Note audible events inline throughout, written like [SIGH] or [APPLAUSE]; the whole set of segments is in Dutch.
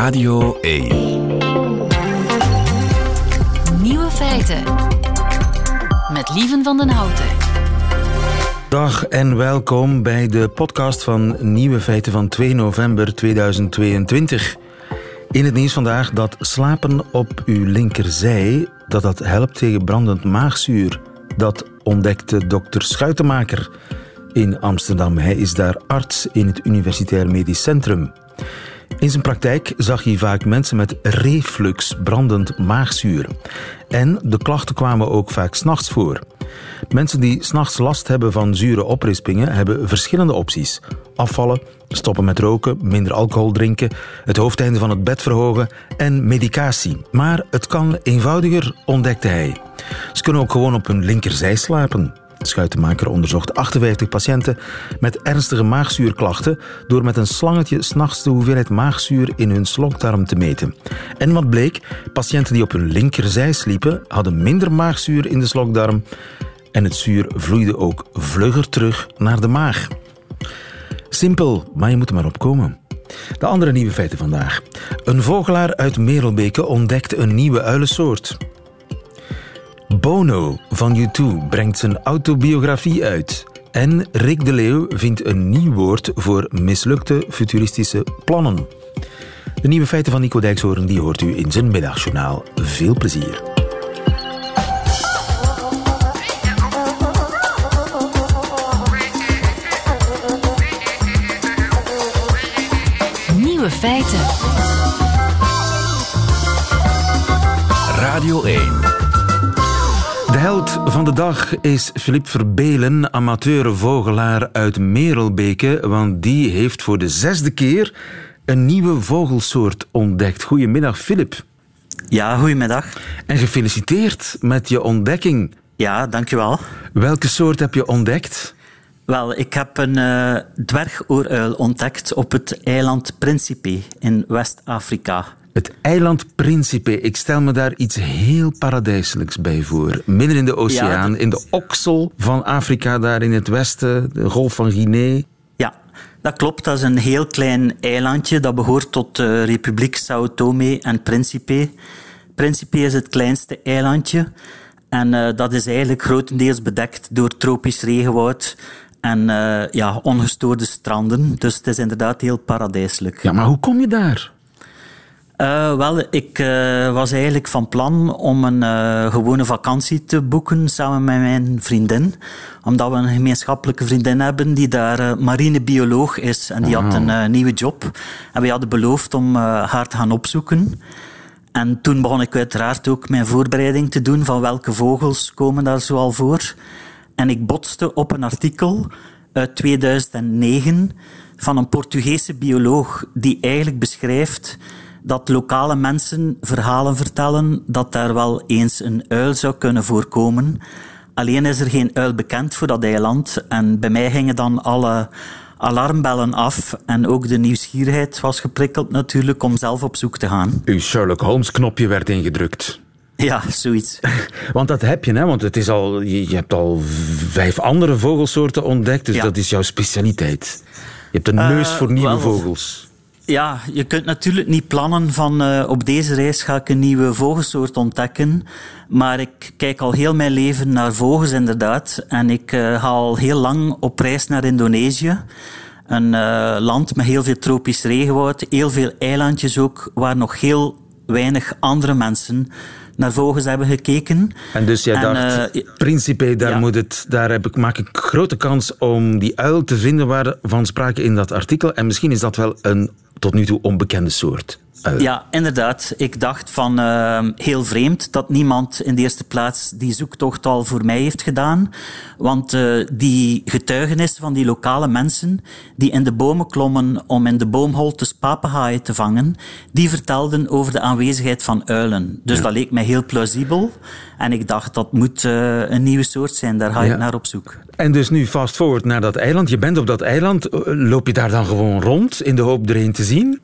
Radio 1. Nieuwe feiten. Met Lieven van den Houten. Dag en welkom bij de podcast van Nieuwe Feiten van 2 november 2022. In het nieuws vandaag dat slapen op uw linkerzij dat dat helpt tegen brandend maagzuur. Dat ontdekte dokter Schuitenmaker in Amsterdam. Hij is daar arts in het Universitair Medisch Centrum. In zijn praktijk zag hij vaak mensen met reflux, brandend maagzuur. En de klachten kwamen ook vaak s'nachts voor. Mensen die s'nachts last hebben van zure oprispingen hebben verschillende opties. Afvallen, stoppen met roken, minder alcohol drinken, het hoofdeinde van het bed verhogen en medicatie. Maar het kan eenvoudiger, ontdekte hij. Ze kunnen ook gewoon op hun linkerzij slapen. Schuitenmaker onderzocht 58 patiënten met ernstige maagzuurklachten door met een slangetje s'nachts de hoeveelheid maagzuur in hun slokdarm te meten. En wat bleek? Patiënten die op hun linkerzij sliepen hadden minder maagzuur in de slokdarm en het zuur vloeide ook vlugger terug naar de maag. Simpel, maar je moet er maar op komen. De andere nieuwe feiten vandaag. Een vogelaar uit Merelbeke ontdekt een nieuwe uilensoort. Bono van U2 brengt zijn autobiografie uit. En Rick de Leeuw vindt een nieuw woord voor mislukte futuristische plannen. De nieuwe feiten van Nico Dijkshoorn die hoort u in zijn middagjournaal. Veel plezier. Nieuwe feiten. Radio 1. De held van de dag is Philippe Verbelen, amateur vogelaar uit Merelbeke, want die heeft voor de zesde keer een nieuwe vogelsoort ontdekt. Goedemiddag, Philip. Ja, goedemiddag. En gefeliciteerd met je ontdekking. Ja, dankjewel. Welke soort heb je ontdekt? Wel, ik heb een uh, dwergooruil ontdekt op het eiland Principe in West-Afrika. Het eiland Principe. Ik stel me daar iets heel paradijselijks bij voor. Midden in de oceaan, Ja, in de oksel van Afrika, daar in het westen, de golf van Guinea. Ja, dat klopt. Dat is een heel klein eilandje dat behoort tot de Republiek Sao Tome en Principe. Principe is het kleinste eilandje en eh, dat is eigenlijk grotendeels bedekt door tropisch regenwoud en eh, ja, ongestoorde stranden. Dus het is inderdaad heel paradijselijk. Ja, maar hoe kom je daar? Eh, wel, ik eh, was eigenlijk van plan om een eh, gewone vakantie te boeken samen met mijn vriendin. Omdat we een gemeenschappelijke vriendin hebben die daar marinebioloog is. En die had een eh, nieuwe job. En we hadden beloofd om haar te gaan opzoeken. En toen begon ik uiteraard ook mijn voorbereiding te doen van welke vogels komen daar zoal voor. En ik botste op een artikel uit 2009 van een Portugese bioloog die eigenlijk beschrijft dat lokale mensen verhalen vertellen dat daar wel eens een uil zou kunnen voorkomen. Alleen is er geen uil bekend voor dat eiland. En bij mij gingen dan alle alarmbellen af. En ook de nieuwsgierigheid was geprikkeld natuurlijk om zelf op zoek te gaan. Uw Sherlock Holmes knopje werd ingedrukt. Ja, zoiets. [LAUGHS] Want dat heb je, hè? want het is al, je, hebt al vijf andere vogelsoorten ontdekt, dus Ja. dat is jouw specialiteit. Je hebt een neus Eh, voor nieuwe wel. vogels. Ja, je kunt natuurlijk niet plannen van eh, op deze reis ga ik een nieuwe vogelsoort ontdekken. Maar ik kijk al heel mijn leven naar vogels inderdaad. En ik eh, ga al heel lang op reis naar Indonesië. Een eh, land met heel veel tropisch regenwoud, heel veel eilandjes ook, waar nog heel weinig andere mensen naar vogels hebben gekeken. En dus jij En, dacht, Principe, daar, ja. moet het, daar heb ik, maak ik grote kans om die uil te vinden waarvan sprake in dat artikel. En misschien is dat wel een tot nu toe onbekende soort uil. Ja, inderdaad. Ik dacht van eh, heel vreemd dat niemand in de eerste plaats die zoektocht al voor mij heeft gedaan. Want eh, die getuigenissen van die lokale mensen die in de bomen klommen om in de boomholtes papenhaaien te vangen, die vertelden over de aanwezigheid van uilen. Dus dat leek mij heel plausibel. En ik dacht, dat moet eh, een nieuwe soort zijn, daar ga Ja. ik naar op zoek. En dus nu fast forward naar dat eiland. Je bent op dat eiland. Eh, Loop je daar dan gewoon rond in de hoop er een te zien?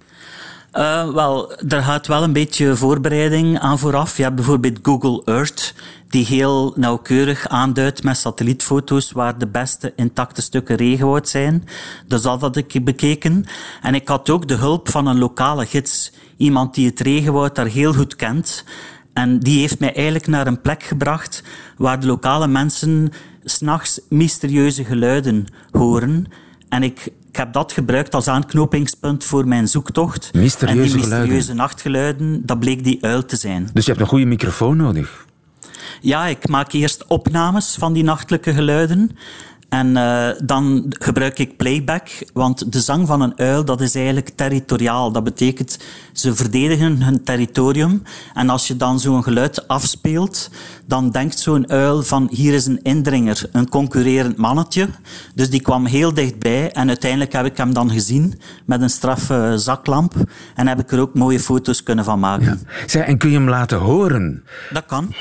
Uh, wel, er gaat wel een beetje voorbereiding aan vooraf. Je hebt bijvoorbeeld Google Earth, die heel nauwkeurig aanduidt met satellietfoto's waar de beste intacte stukken regenwoud zijn. Dus dat had ik bekeken. En ik had ook de hulp van een lokale gids. Iemand die het regenwoud daar heel goed kent. En die heeft mij eigenlijk naar een plek gebracht waar de lokale mensen s'nachts mysterieuze geluiden horen. En ik, ik heb dat gebruikt als aanknopingspunt voor mijn zoektocht. Mysterieuze en die mysterieuze geluiden. nachtgeluiden, dat bleek die uil te zijn. Dus je hebt een goede microfoon nodig? Ja, ik maak eerst opnames van die nachtelijke geluiden. En uh, dan gebruik ik playback, want de zang van een uil dat is eigenlijk territoriaal. Dat betekent ze verdedigen hun territorium. En als je dan zo'n geluid afspeelt, dan denkt zo'n uil van hier is een indringer, een concurrerend mannetje. Dus die kwam heel dichtbij en uiteindelijk heb ik hem dan gezien met een straffe zaklamp. En heb ik er ook mooie foto's kunnen van maken. Ja. Zij, en kun je hem laten horen? Dat kan.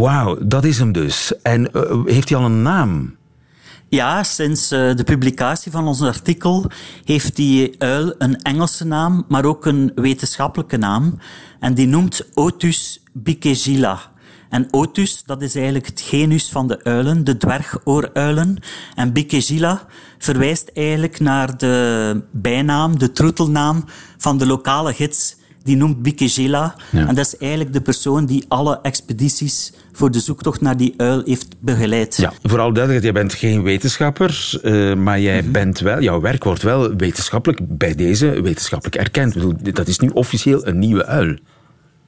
Wauw, dat is hem dus. En uh, heeft hij al een naam? Ja, sinds uh, de publicatie van ons artikel heeft die uil een Engelse naam, maar ook een wetenschappelijke naam. En die noemt Otus bikegila. En Otus, dat is eigenlijk het genus van de uilen, de dwergooruilen. En bikegila verwijst eigenlijk naar de bijnaam, de troetelnaam van de lokale gids die noemt Bikegela. Ja. En dat is eigenlijk de persoon die alle expedities voor de zoektocht naar die uil heeft begeleid. Ja, vooral duidelijk, jij bent geen wetenschapper, uh, maar jij mm -hmm. bent wel, jouw werk wordt wel wetenschappelijk bij deze wetenschappelijk erkend. Dat is nu officieel een nieuwe uil.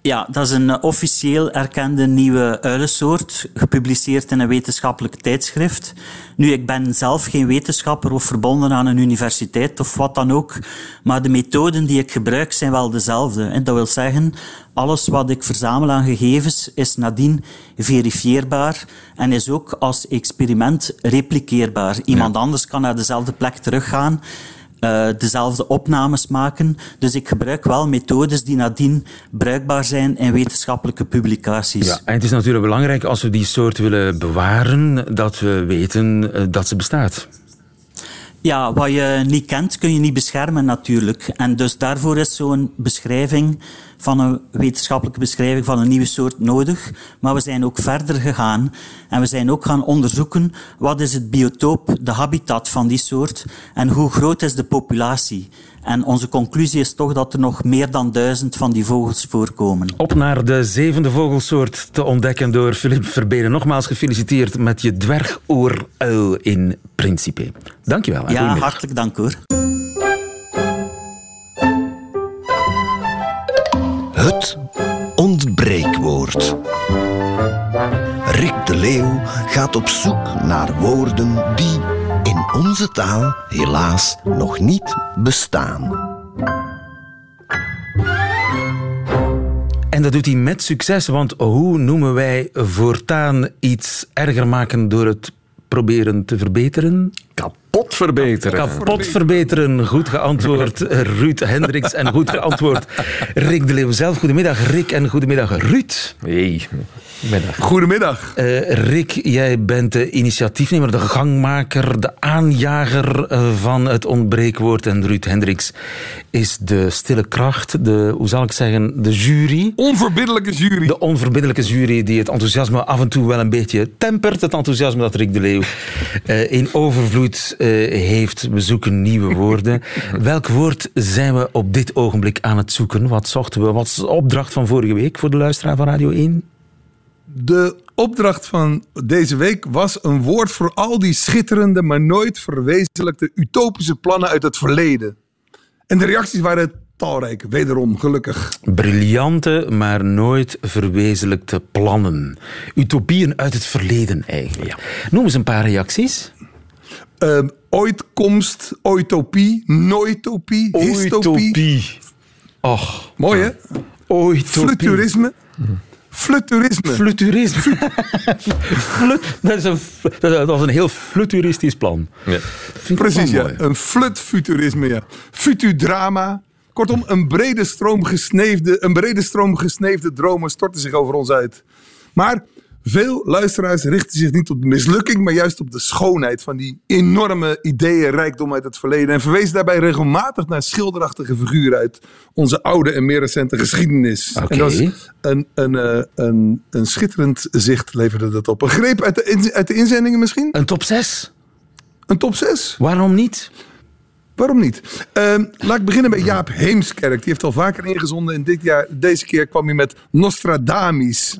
Ja, dat is een officieel erkende nieuwe uilensoort, gepubliceerd in een wetenschappelijk tijdschrift. Nu, ik ben zelf geen wetenschapper of verbonden aan een universiteit of wat dan ook, maar de methoden die ik gebruik zijn wel dezelfde. En dat wil zeggen, alles wat ik verzamel aan gegevens is nadien verifieerbaar en is ook als experiment repliceerbaar. Iemand ja. anders kan naar dezelfde plek teruggaan uh, dezelfde opnames maken. Dus ik gebruik wel methodes die nadien bruikbaar zijn in wetenschappelijke publicaties. Ja, en het is natuurlijk belangrijk als we die soort willen bewaren, dat we weten uh, dat ze bestaat. Ja, wat je niet kent, kun je niet beschermen natuurlijk. En dus daarvoor is zo'n beschrijving van een wetenschappelijke beschrijving van een nieuwe soort nodig. Maar we zijn ook verder gegaan en we zijn ook gaan onderzoeken wat is het biotoop, de habitat van die soort en hoe groot is de populatie. En onze conclusie is toch dat er nog meer dan duizend van die vogels voorkomen. Op naar de zevende vogelsoort te ontdekken door Philippe Verbenen. Nogmaals gefeliciteerd met je dwergooruil in Principe. Dankjewel. Ja, hartelijk dank hoor. Het ontbreekwoord. Rick de Leeuw gaat op zoek naar woorden die in onze taal helaas nog niet bestaan. En dat doet hij met succes, want hoe noemen wij voortaan iets erger maken door het proberen te verbeteren? Kapot verbeteren. Kapot verbeteren. Goed geantwoord, Ruud Hendricks. En goed geantwoord, Rick de Leeuw zelf. Goedemiddag, Rick. En goedemiddag, Ruud. Hey. Middag. Goedemiddag. Uh, Rick, jij bent de initiatiefnemer, de gangmaker, de aanjager van het ontbreekwoord. En Ruud Hendricks is de stille kracht, de, hoe zal ik zeggen, de jury. Onverbiddelijke jury. De onverbiddelijke jury die het enthousiasme af en toe wel een beetje tempert. Het enthousiasme dat Rick de Leeuw uh, in overvloed heeft. We zoeken nieuwe woorden. [LAUGHS] Welk woord zijn we op dit ogenblik aan het zoeken? Wat zochten we? Wat is de opdracht van vorige week voor de luisteraar van Radio 1? De opdracht van deze week was een woord voor al die schitterende, maar nooit verwezenlijkte utopische plannen uit het verleden. En de reacties waren talrijk, wederom gelukkig. Briljante, maar nooit verwezenlijkte plannen. Utopieën uit het verleden eigenlijk. Ja. Noem eens een paar reacties. Uh, ooitkomst, oitopie, nooitopie, hystopie. Oitopie. Och. Mooi hè? Oitopie. Futurisme. Fluturisme. Fluturisme. [LAUGHS] Flut, dat, is een, dat was een heel fluturistisch plan. Ja. Precies, ja. Een flutfuturisme, ja. Futudrama. Kortom, een brede stroom gesneefde, een brede stroom gesneefde dromen storten zich over ons uit. Maar Veel luisteraars richten zich niet op de mislukking, maar juist op de schoonheid van die enorme ideeënrijkdom uit het verleden. En verwezen daarbij regelmatig naar schilderachtige figuren uit onze oude en meer recente geschiedenis. Oké. En dat is een, een, eh, een, een schitterend zicht leverde dat op. Een greep uit de, uit de inzendingen misschien? Een top 6? Een top 6? Waarom niet? Waarom niet? Ehm, laat ik beginnen bij Jaap Heemskerk. Die heeft al vaker ingezonden. En dit jaar, deze keer kwam hij met.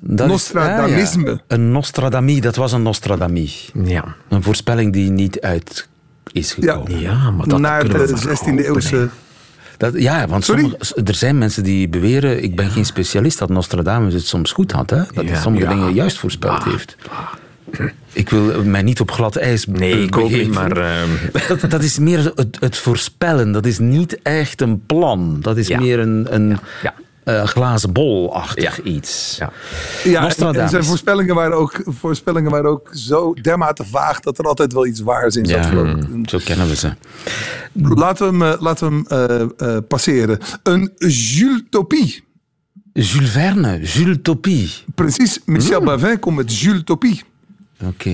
Dat is- Nostradamisme. ah, ja. Een Nostradamie, dat was een Nostradamie. Ja. Een voorspelling die niet uit is gekomen. Ja, maar dat Naar kunnen we de maar 16e hopen, eeuwse... Dat, ja, want sommige- er zijn mensen die beweren, ik ben geen specialist, dat Nostradamus het soms goed had. Hè? Dat hij sommige ja. dingen juist voorspeld heeft. Ik wil mij niet op glad ijs Nee, ik ook niet, begeven. maar... ehm, [LAUGHS] Dat, dat is meer het, het voorspellen. Dat is niet echt een plan. Dat is Ja. meer een, een ja. eh, glazen bolachtig Ja. iets. Ja. Ja, en- zijn voorspellingen waren, ook, voorspellingen waren ook zo dermate vaag... dat er altijd wel iets waars in zat. Ja, ik. zo kennen we ze. Laten we hem, eh, laten we hem eh, eh, passeren. Een Jules-topie. Jules Verne, Jules Topie. Precies, Michel Bavin komt met Jules-topie. Oké.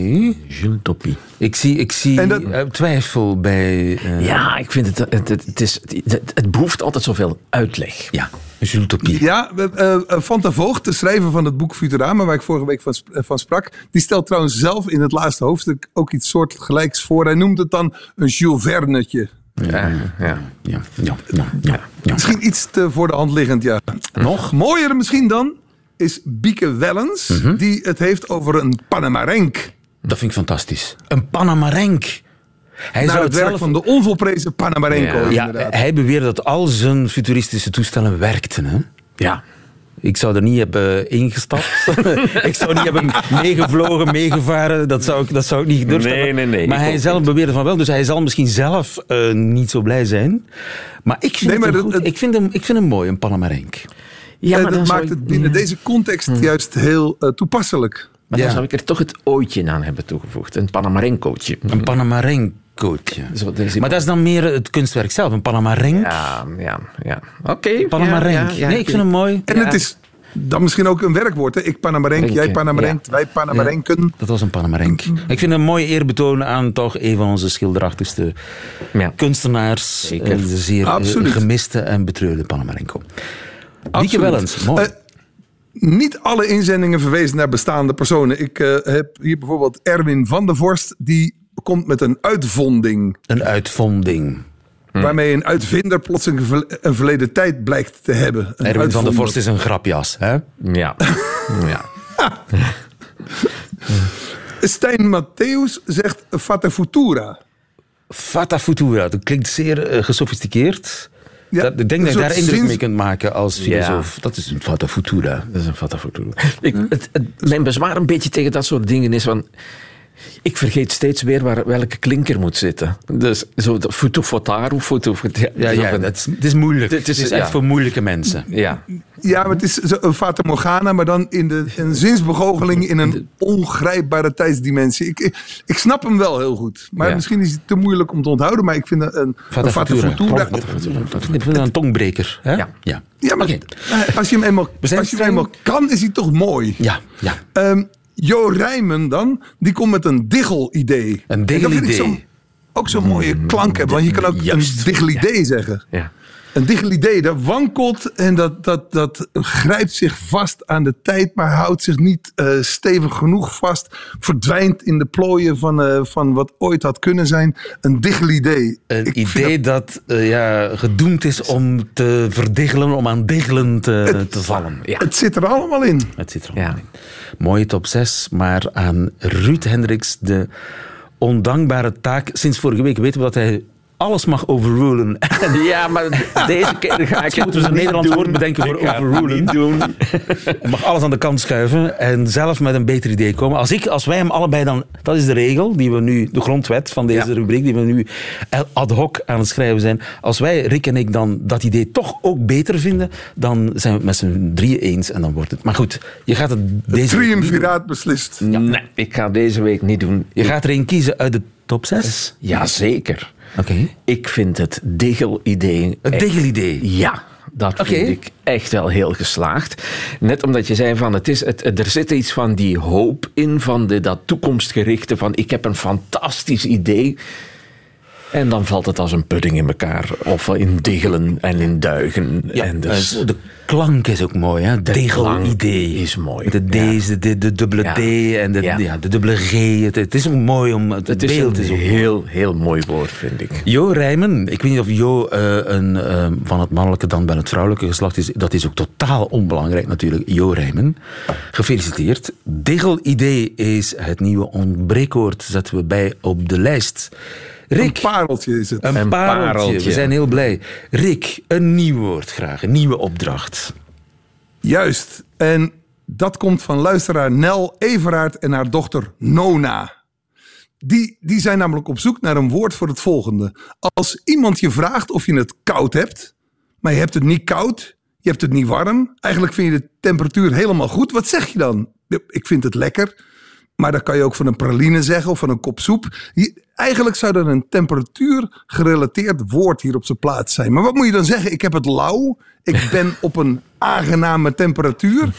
Jules Topie. Ik zie, ik zie En dat- eh, twijfel bij... eh, Ja, ik vind het... Het, het, het, is, het, het behoeft altijd zoveel uitleg. ja, Jules Topie. Ja, eh, Van der Voogd, de schrijver van het boek Futurama, waar ik vorige week van, van sprak, die stelt trouwens zelf in het laatste hoofdstuk ook iets soortgelijks voor. Hij noemt het dan een Jules Vernetje. Ja, ja. Ja, ja, ja, ja, ja. Misschien iets te voor de hand liggend, ja. Nog? Mooier misschien dan is Bieke Wellens, Mhm. die het heeft over een Panamarenk. Dat vind ik fantastisch. Een Panamarenk. Hij Naar zou het het werk zelf... van de onvolprezen Panamarenko. Ja. Hij beweerde dat al zijn futuristische toestellen werkten. Hè? ja. Ik zou er niet hebben ingestapt. [LAUGHS] ik zou niet hebben meegevlogen, meegevaren. Dat zou ik, dat zou ik niet gedurfd Nee, nee, nee, Maar hij zelf beweerde van wel. Dus hij zal misschien zelf eh, niet zo blij zijn. Maar ik vind, Nee, maar goed, het- ik vind, hem, ik vind hem mooi, een Panamarenk. Ja, En maar dat maakt ik- het binnen ja. deze context juist heel eh, toepasselijk. Maar Ja. dan zou ik er toch het ooitje aan hebben toegevoegd. Een Panamarenkootje. Een Panamarenkootje. Zo, Maar dat is dan meer het kunstwerk zelf. Een Panamarenk. Ja, ja, ja. Oké. Panamarenk. ja, ja, nee, ik vind hem mooi. En Ja. het is dan misschien ook een werkwoord. Hè? Ik Panamarenk, jij Panamarenk, wij Panamarenken. Dat was een Panamarenk. Ik vind een mooi eerbetoon aan toch een van onze schilderachtigste Ja. kunstenaars. Zeker. eh, De zeer eh, Absoluut. gemiste en betreurde Panamarenko. Dieke Absoluut. Wellens, mooi. Eh, Niet alle inzendingen verwezen naar bestaande personen. Ik eh, heb hier bijvoorbeeld Erwin van der Vorst. Die komt met een uitvonding. een uitvonding. Waarmee een uitvinder plots een, verleden tijd blijkt te hebben. Een Erwin van der. Vorst is een grapjas. Hè? Ja. [LAUGHS] ja. [LAUGHS] Stijn Matthäus zegt Fata Futura. Fata Futura, dat klinkt zeer eh, gesofisticeerd. Ja, dat, ik denk dat je daar soort indruk zins- mee kunt maken als filosoof. Dat is een Fata Futura. Dat is een fata futura. Ik, het, het- mijn bezwaar een beetje tegen dat soort dingen is van... Ik vergeet steeds weer waar, welke klinker moet zitten. Dus zo de futu fotaru, futu... futu- Ja, ja van- het, is, het is moeilijk. Het Het is- echt ja. voor moeilijke mensen. Ja. Ja, maar het is zo- een Fata Morgana, maar dan in de een zinsbegoocheling in een ongrijpbare tijdsdimensie. Ik, ik, ik snap hem wel heel goed. Maar Ja. misschien is het te moeilijk om te onthouden. Maar ik vind een, een Fata. Ik vind het een tongbreker. Hè? Ja. Ja. Ja, maar eh, als je hem eenmaal, als je hem eenmaal kan, is hij toch mooi. Ja, ja. Ehm, jo Rijmen dan, die komt met een diggel-idee. Een diggel-idee. Ook zo'n mooie klank hebben, want je kan ook Juist. een diggel-idee zeggen. ja. Een diggel-idee, dat wankelt en dat, dat, dat grijpt zich vast aan de tijd, maar houdt zich niet eh, stevig genoeg vast. Verdwijnt in de plooien van, eh, van wat ooit had kunnen zijn. Een diggel-idee. Een Ik idee dat, eh, ja, gedoemd is om te verdiggelen, om aan diggelen te, te vallen. Ja. Het zit er allemaal in. Het zit er Ja. allemaal in. Mooie top 6, maar aan Ruud Hendricks de ondankbare taak. Sinds vorige week weten we dat hij alles mag overrulen. [LAUGHS] ja, maar deze keer ga ik Moeten we een Nederlands woord bedenken voor overrulen? doen. [LAUGHS] Hij mag alles aan de kant schuiven en zelf met een beter idee komen. Als, ik, als wij hem allebei dan... Dat is de regel, die we nu, de grondwet van deze Ja. rubriek, die we nu ad hoc aan het schrijven zijn. Als wij, Rick en ik, dan dat idee toch ook beter vinden, dan zijn we het met z'n drieën eens en dan wordt het... Maar goed, je gaat het deze week niet doen. triumviraat beslist. Nee, ik ga deze week niet doen. Je gaat er een kiezen uit de top 6? Jazeker. Oké. Ik vind het Digel-idee... Het Digel-idee. Ja, Dat vind ik echt wel heel geslaagd. Net omdat je zei van het is, het, er zit iets van die hoop in, van de, dat toekomstgerichte, van ik heb een fantastisch idee. En dan valt het als een pudding in elkaar. Of in diggelen en in duigen. Ja, en dus, eh, de klank is ook mooi, hè? klank idee is mooi. De D's, Ja. de, de, dubbele Ja. D en de, ja. De dubbele G. Het, het is ook mooi om... Het, het is beeld een is ook heel, heel mooi woord, vind ik. Jo Rijmen, ik weet niet of Jo eh, een, eh, van het mannelijke dan bij het vrouwelijke geslacht is. Dat is ook totaal onbelangrijk natuurlijk. Jo Rijmen, gefeliciteerd. Digel-idee is het nieuwe ontbreekwoord. Zetten we bij op de lijst. Rick, Een pareltje is het. een, Een pareltje. pareltje. We zijn heel blij. Rick, een nieuw woord graag. Een nieuwe opdracht. Juist. En dat komt van luisteraar Nel Everaert en haar dochter Nona. Die, die zijn namelijk op zoek naar een woord voor het volgende. Als iemand je vraagt of je het koud hebt, maar je hebt het niet koud, je hebt het niet warm, eigenlijk vind je de temperatuur helemaal goed, wat zeg je dan? Ik vind het lekker, maar dat kan je ook van een praline zeggen of van een kop soep. Eigenlijk zou er een temperatuur gerelateerd woord hier op zijn plaats zijn. Maar wat moet je dan zeggen? Ik heb het lauw, ik [LAUGHS] ben op een aangename temperatuur.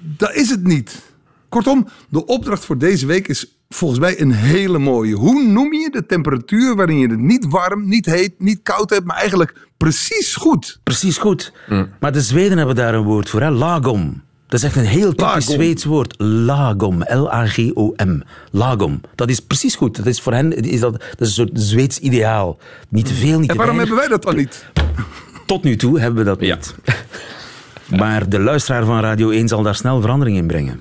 Dat is het niet. Kortom, de opdracht voor deze week is volgens mij een hele mooie. Hoe noem je de temperatuur waarin je het niet warm, niet heet, niet koud hebt, maar eigenlijk precies goed? Precies goed. Maar de Zweden hebben daar een woord voor, hè? lagom. Dat is echt een heel typisch Lagom. Zweeds woord. Lagom. L-A-G-O-M. Lagom. Dat is precies goed. Dat is voor hen is dat, dat is een soort Zweeds ideaal. Niet te veel, niet En te waarom weinig. hebben wij dat dan niet? Tot nu toe hebben we dat niet. Maar de luisteraar van Radio 1 zal daar snel verandering in brengen.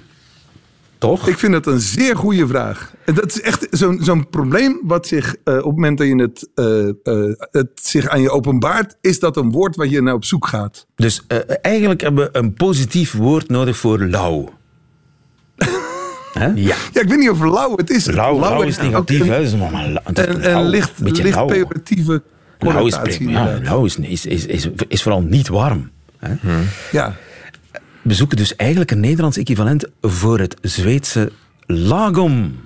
Toch? Ik vind dat een zeer goede vraag. En dat is echt zo'n zo'n probleem wat zich eh, op het moment dat je het, eh, eh, het zich aan je openbaart, is dat een woord waar je naar op zoek gaat. Dus eigenlijk hebben we een positief woord nodig voor lauw. [LAUGHS] Ja. Ja, ik weet niet of lauw het is. Lauw, lauw is en ook negatief. Een, hè. Is is een, lauw. een licht, Een beetje licht lauw. pejoratieve Lauw is, ja, lauw is, is, is, is, is vooral niet warm. Hè. Ja. We zoeken dus eigenlijk een Nederlands equivalent voor het Zweedse lagom.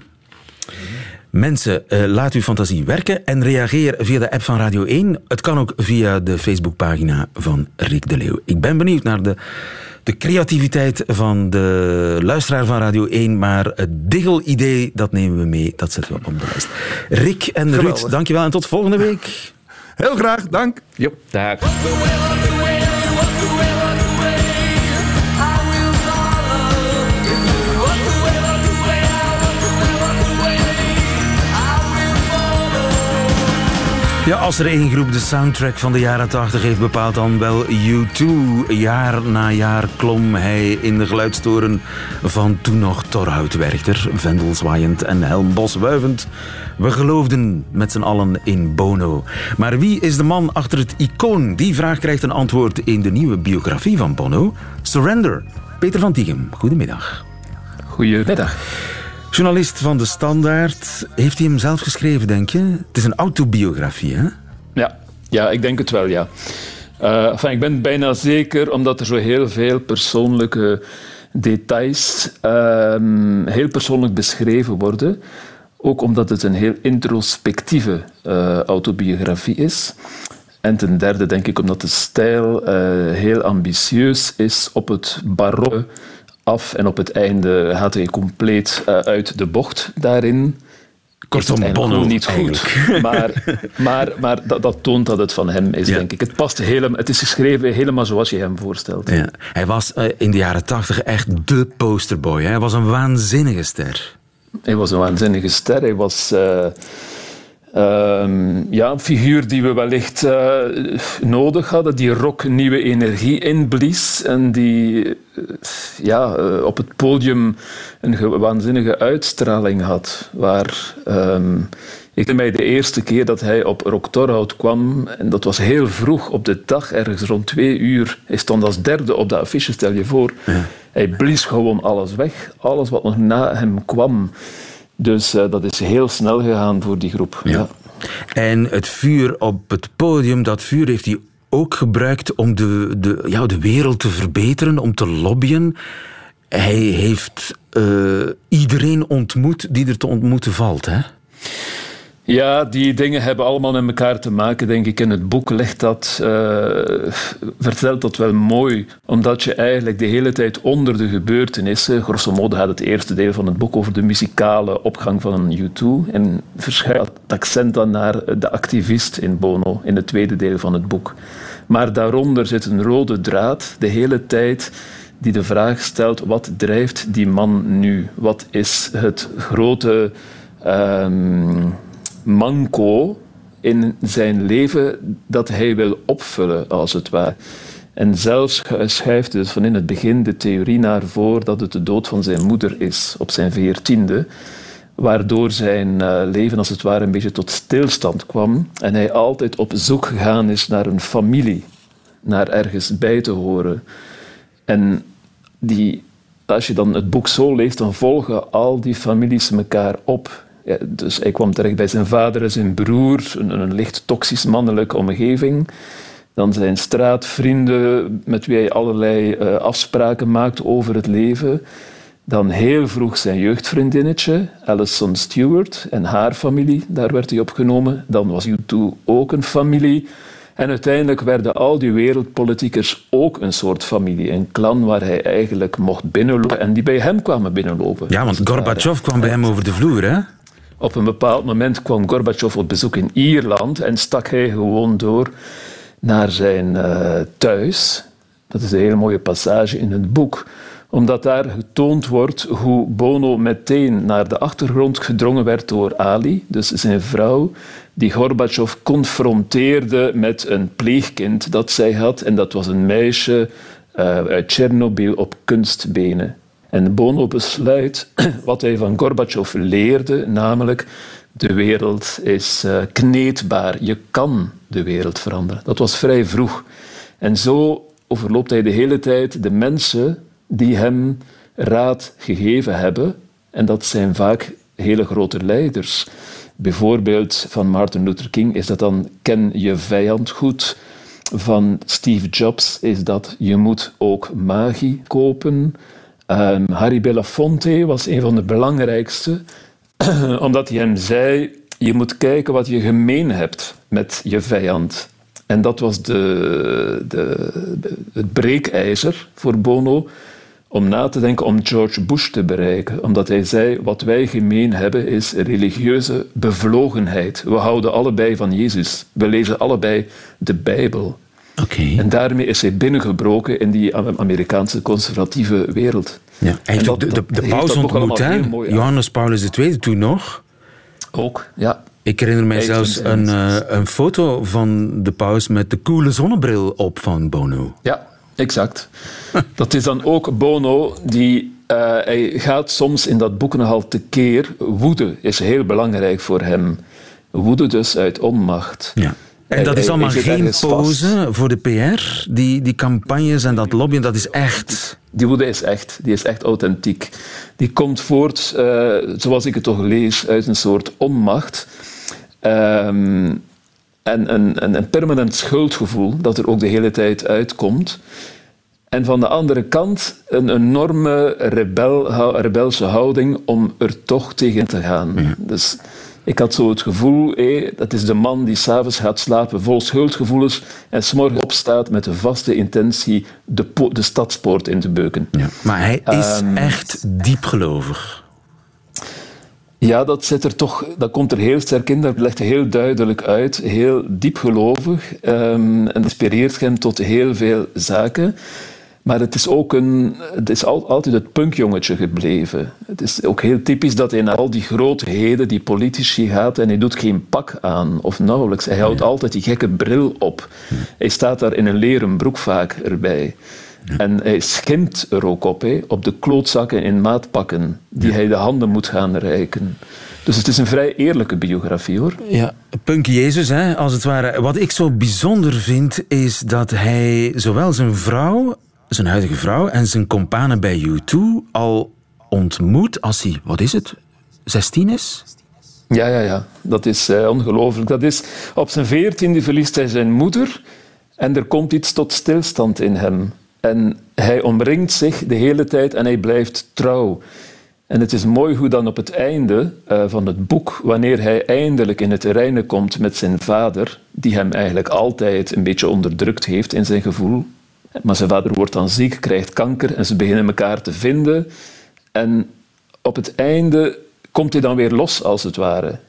Mensen, eh, laat uw fantasie werken en reageer via de app van Radio 1. Het kan ook via de Facebookpagina van Rick de Leeuw. Ik ben benieuwd naar de, de creativiteit van de luisteraar van Radio 1, maar het digel-idee, dat nemen we mee. Dat zetten we op de lijst. Rick en Ruud, Geweldig. dankjewel en tot volgende week. Heel graag, dank. Jop, daar. Ja, als er één groep de soundtrack van de jaren 80 heeft bepaald, dan wel U2. Jaar na jaar klom hij in de geluidstoren van toen nog Torhoutwerchter, vendelzwaaiend en helmbos wuivend. We geloofden met z'n allen in Bono. Maar wie is de man achter het icoon? Die vraag krijgt een antwoord in de nieuwe biografie van Bono. Surrender. Peter van Tighem, goedemiddag. Goedemiddag. Journalist van De Standaard. Heeft hij hem zelf geschreven, denk je? Het is een autobiografie, hè? Ja, ja ik denk het wel, ja. Enfin, ik ben bijna zeker, omdat er zo heel veel persoonlijke details ehm, heel persoonlijk beschreven worden. Ook omdat het een heel introspectieve eh, autobiografie is. En ten derde denk ik omdat de stijl eh, heel ambitieus is op het baroque af. En op het einde gaat hij compleet eh, uit de bocht daarin. Kortom, Bono niet goed. [LAUGHS] Maar, maar, maar dat, dat toont dat het van hem is, Ja. denk ik. Het, past helemaal, het is geschreven helemaal zoals je hem voorstelt. Ja. Hij was eh, in de jaren tachtig echt de posterboy. hè. Hij was een waanzinnige ster. Hij was een waanzinnige ster. Hij was eh, ehm, ja, een figuur die we wellicht eh, nodig hadden, die rock nieuwe energie inblies en die eh, ja, eh, op het podium een ge- waanzinnige uitstraling had. Waar, ehm, ik herinner mij de eerste keer dat hij op Rock Torhout kwam, en dat was heel vroeg op de dag, ergens rond twee uur. Hij stond als derde op de affiche, stel je voor. Hij blies gewoon alles weg, alles wat nog na hem kwam. Dus eh, dat is heel snel gegaan voor die groep. Ja. En het vuur op het podium, dat vuur heeft hij ook gebruikt om de, de, ja, de wereld te verbeteren, om te lobbyen. Hij heeft eh, iedereen ontmoet die er te ontmoeten valt. Hè? Ja, die dingen hebben allemaal met elkaar te maken, denk ik. In het boek ligt dat, uh, vertelt dat wel mooi, omdat je eigenlijk de hele tijd onder de gebeurtenissen, grosso modo gaat het eerste deel van het boek over de muzikale opgang van U2 en verschuift het accent dan naar de activist in Bono in het tweede deel van het boek. Maar daaronder zit een rode draad de hele tijd die de vraag stelt: wat drijft die man nu? Wat is het grote um, manco in zijn leven dat hij wil opvullen, als het ware? En zelfs schuift dus van in het begin de theorie naar voren dat het de dood van zijn moeder is op zijn veertiende waardoor zijn eh, leven als het ware een beetje tot stilstand kwam en hij altijd op zoek gegaan is naar een familie, naar ergens bij te horen. En die, als je dan het boek zo leest, dan volgen al die families elkaar op. Ja, dus hij kwam terecht bij zijn vader en zijn broer, een, een licht toxisch mannelijke omgeving. Dan zijn straatvrienden met wie hij allerlei uh, afspraken maakt over het leven. Dan heel vroeg zijn jeugdvriendinnetje, Alison Stewart, en haar familie, daar werd hij opgenomen. Dan was U2 ook een familie. En uiteindelijk werden al die wereldpolitiekers ook een soort familie, een clan waar hij eigenlijk mocht binnenlopen en die bij hem kwamen binnenlopen. Ja, want Gorbachev kwam bij hem over de vloer, hè? Op een bepaald moment kwam Gorbachev op bezoek in Ierland en stak hij gewoon door naar zijn uh, thuis. Dat is een hele mooie passage in het boek omdat daar getoond wordt hoe Bono meteen naar de achtergrond gedrongen werd door Ali, dus zijn vrouw, die Gorbachev confronteerde met een pleegkind dat zij had. En dat was een meisje uh, uit Tsjernobyl op kunstbenen. En Bono besluit [CLEARS THROAT] wat hij van Gorbachev leerde, namelijk de wereld is uh, kneedbaar. Je kan de wereld veranderen. Dat was vrij vroeg. En zo overloopt hij de hele tijd de mensen die hem raad gegeven hebben. En dat zijn vaak hele grote leiders. Bijvoorbeeld van Martin Luther King is dat dan ken je vijand goed. Van Steve Jobs is dat je moet ook magie kopen. Um, Harry Belafonte was een van de belangrijkste, [CLEARS THROAT] omdat hij hem zei: je moet kijken wat je gemeen hebt met je vijand. En dat was de, de, de het breekijzer voor Bono om na te denken om George Bush te bereiken. Omdat hij zei, wat wij gemeen hebben is religieuze bevlogenheid. We houden allebei van Jezus. We lezen allebei de Bijbel. Okay. En daarmee is hij binnengebroken in die Amerikaanse conservatieve wereld. Ja. Hij heeft de, de, de paus ontmoet, hè? Johannes Paulus II toen nog. Ook, ja. Ik herinner mij zelfs een, uh, een foto van de paus met de coole zonnebril op van Bono. Ja, Exact. [LAUGHS] Dat is dan ook Bono die uh, hij gaat soms in dat boek nogal tekeer. Woede is heel belangrijk voor hem. Woede dus uit onmacht. Ja. En dat is allemaal geen pose voor de PR? Die, die campagnes en dat lobbyen, dat is echt... Die woede is echt. Die is echt authentiek. Die komt voort, uh, zoals ik het toch lees, uit een soort onmacht. Um, en een, een, permanent schuldgevoel dat er ook de hele tijd uitkomt. En van de andere kant een enorme rebel, rebelse houding om er toch tegen te gaan. Dus ik had zo het gevoel, hé, dat is de man die s'avonds gaat slapen vol schuldgevoelens en s'morgens opstaat met de vaste intentie de, de stadspoort in te beuken. Ja. Maar hij is um, echt diepgelovig. Ja, dat, zit er toch, dat komt er heel sterk in. Dat legt heel duidelijk uit. Heel diepgelovig. Um, en inspireert hem tot heel veel zaken. Maar het is ook een, het is al, altijd het punkjongetje gebleven. Het is ook heel typisch dat hij naar al die grootheden, die politici gaat en hij doet geen pak aan, of nauwelijks. Hij houdt altijd die gekke bril op. Hij staat daar in een leren broek vaak erbij. En hij schimpt er ook op, hè, op de klootzakken in maatpakken die hij de handen moet gaan reiken. Dus het is een vrij eerlijke biografie, hoor. Ja, Punk Jezus, hè, als het ware. Wat ik zo bijzonder vind, is dat hij zowel zijn vrouw, zijn huidige vrouw, en zijn companen bij U2 al ontmoet als hij, wat is het, 16 is? Ja, ja, ja. Dat is uh, ongelooflijk. Dat is, op zijn veertiende verliest hij zijn moeder en er komt iets tot stilstand in hem. En hij omringt zich de hele tijd en hij blijft trouw. En het is mooi hoe dan op het einde uh, van het boek, wanneer hij eindelijk in het reinen komt met zijn vader, die hem eigenlijk altijd een beetje onderdrukt heeft in zijn gevoel. Maar zijn vader wordt dan ziek, krijgt kanker en ze beginnen elkaar te vinden. En op het einde komt hij dan weer los, als het ware.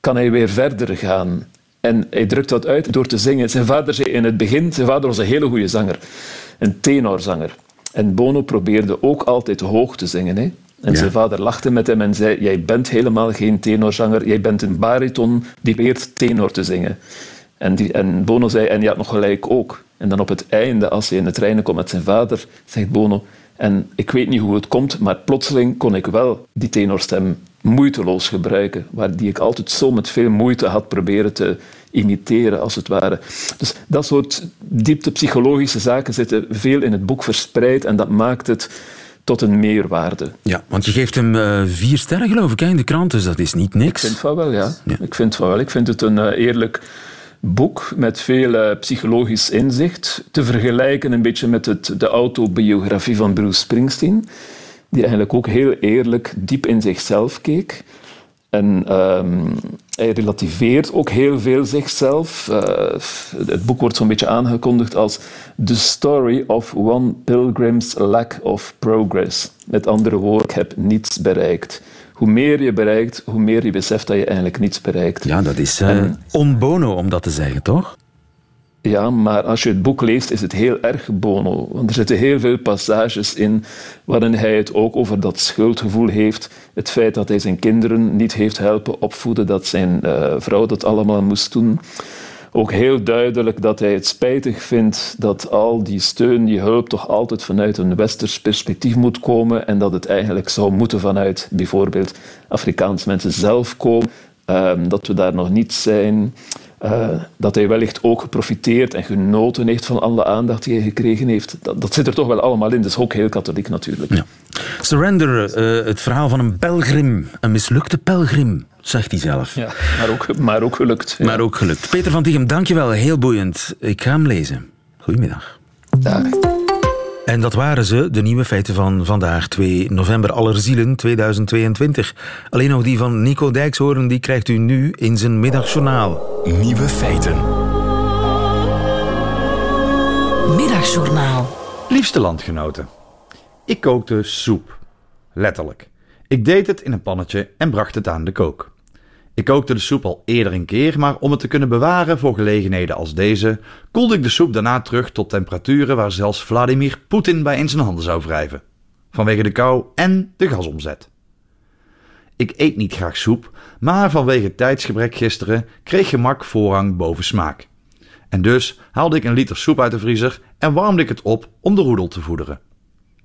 Kan hij weer verder gaan. En hij drukt dat uit door te zingen. Zijn vader zei in het begin, zijn vader was een hele goede zanger. Een tenorzanger. En Bono probeerde ook altijd hoog te zingen. Hè? En zijn vader lachte met hem en zei: Jij bent helemaal geen tenorzanger, jij bent een bariton die probeert tenor te zingen. En, die, en Bono zei: En je had nog gelijk ook. En dan op het einde, als hij in het reinen komt met zijn vader, zegt Bono: En ik weet niet hoe het komt, maar plotseling kon ik wel die tenorstem moeiteloos gebruiken, waar die ik altijd zo met veel moeite had proberen te imiteren, als het ware. Dus dat soort diepte psychologische zaken zitten veel in het boek verspreid en dat maakt het tot een meerwaarde. Ja, want je geeft hem uh, vier sterren, geloof ik, in de krant, dus dat is niet niks. Ik vind van wel, ja. Ik vind van wel. Ik vind het een uh, eerlijk boek met veel psychologisch inzicht. Te vergelijken een beetje met het, de autobiografie van Bruce Springsteen, die eigenlijk ook heel eerlijk diep in zichzelf keek. En um, hij relativeert ook heel veel zichzelf. Uh, het boek wordt zo'n beetje aangekondigd als The Story of One Pilgrim's Lack of Progress. Met andere woorden, ik heb niets bereikt. Hoe meer je bereikt, hoe meer je beseft dat je eigenlijk niets bereikt. Ja, dat is uh, onbono om dat te zeggen, toch? Ja, maar als je het boek leest, is het heel erg Bono. Want er zitten heel veel passages in waarin hij het ook over dat schuldgevoel heeft. Het feit dat hij zijn kinderen niet heeft helpen opvoeden, dat zijn uh, vrouw dat allemaal moest doen. Ook heel duidelijk dat hij het spijtig vindt dat al die steun, die hulp, toch altijd vanuit een westers perspectief moet komen en dat het eigenlijk zou moeten vanuit bijvoorbeeld Afrikaans mensen zelf komen. Um, dat we daar nog niet zijn. Uh, dat hij wellicht ook geprofiteerd en genoten heeft van alle aandacht die hij gekregen heeft. Dat, dat zit er toch wel allemaal in. Dat is ook heel katholiek natuurlijk. Ja. Surrender, uh, het verhaal van een pelgrim. Een mislukte pelgrim, zegt hij zelf. Ja, maar ook, maar ook gelukt. Ja. Maar ook gelukt. Peter van Tichem, dankjewel. Heel boeiend. Ik ga hem lezen. Goedemiddag. Dag. En dat waren ze, de nieuwe feiten van vandaag, 2 november Allerzielen 2022. Alleen nog die van Nico Dijkshoorn, die krijgt u nu in zijn middagjournaal. Nieuwe feiten. Middagjournaal. Liefste landgenoten. Ik kookte soep. Letterlijk. Ik deed het in een pannetje en bracht het aan de kook. Ik kookte de soep al eerder een keer, maar om het te kunnen bewaren voor gelegenheden als deze, koelde ik de soep daarna terug tot temperaturen waar zelfs Vladimir Poetin bij in zijn handen zou wrijven. Vanwege de kou en de gasomzet. Ik eet niet graag soep, maar vanwege tijdsgebrek gisteren kreeg gemak voorrang boven smaak. En dus haalde ik een liter soep uit de vriezer en warmde ik het op om de roedel te voederen.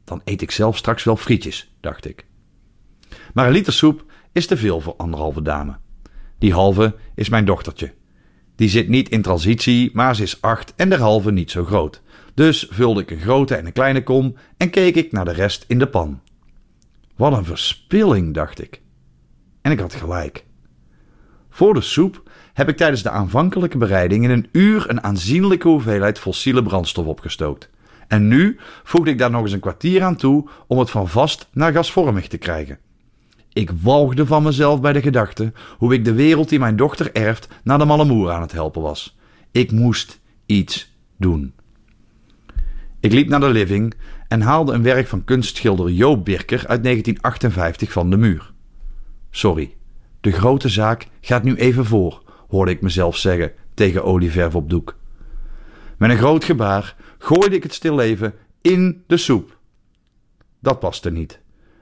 Dan eet ik zelf straks wel frietjes, dacht ik. Maar een liter soep is te veel voor anderhalve dame. Die halve is mijn dochtertje. Die zit niet in transitie, maar ze is acht en derhalve niet zo groot. Dus vulde ik een grote en een kleine kom en keek ik naar de rest in de pan. Wat een verspilling, dacht ik. En ik had gelijk. Voor de soep heb ik tijdens de aanvankelijke bereiding in een uur een aanzienlijke hoeveelheid fossiele brandstof opgestookt. En nu voegde ik daar nog eens een kwartier aan toe om het van vast naar gasvormig te krijgen. Ik walgde van mezelf bij de gedachte hoe ik de wereld die mijn dochter erft naar de Malamoer aan het helpen was. Ik moest iets doen. Ik liep naar de living en haalde een werk van kunstschilder Joop Birker uit 1958 van de muur. Sorry, de grote zaak gaat nu even voor, hoorde ik mezelf zeggen tegen olieverf op doek. Met een groot gebaar gooide ik het stilleven in de soep. Dat paste niet.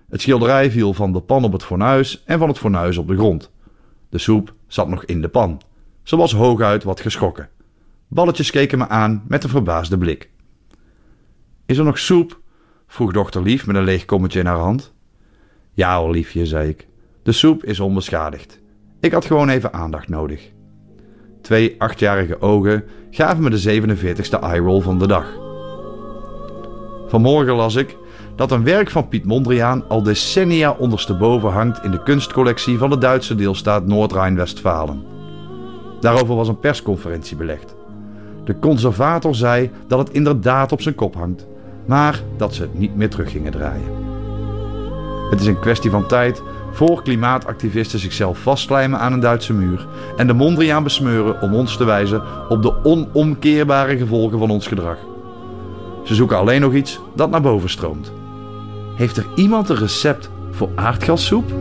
Het schilderij viel van de pan op het fornuis en van het fornuis op de grond. De soep zat nog in de pan. Ze was hooguit wat geschrokken. Balletjes keken me aan met een verbaasde blik. Is er nog soep? vroeg dochter Lief met een leeg kommetje in haar hand. Ja hoor, liefje, zei ik. De soep is onbeschadigd. Ik had gewoon even aandacht nodig. Twee achtjarige ogen gaven me de 47ste eyeroll van de dag. Vanmorgen las ik dat een werk van Piet Mondriaan al decennia ondersteboven hangt in de kunstcollectie van de Duitse deelstaat Noord-Rijn-Westfalen. Daarover was een persconferentie belegd. De conservator zei dat het inderdaad op zijn kop hangt, maar dat ze het niet meer terug gingen draaien. Het is een kwestie van tijd voor klimaatactivisten zichzelf vastlijmen aan een Duitse muur en de Mondriaan besmeuren om ons te wijzen op de onomkeerbare gevolgen van ons gedrag. Ze zoeken alleen nog iets dat naar boven stroomt. Heeft er iemand een recept voor aardgassoep?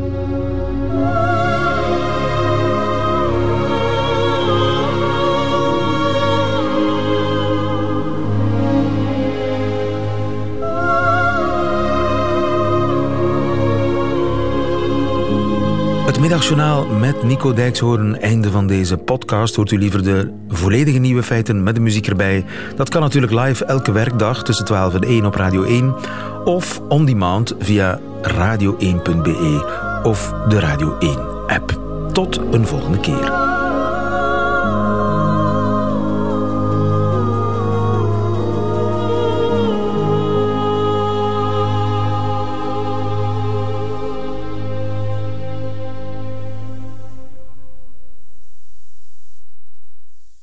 Middagjournaal met Nico Dijkshoorn. Einde van deze podcast. Hoort u liever de volledige nieuwe feiten met de muziek erbij? Dat kan natuurlijk live elke werkdag tussen 12 en 1 op Radio 1. Of on demand via radio1.be of de Radio 1 app. Tot een volgende keer.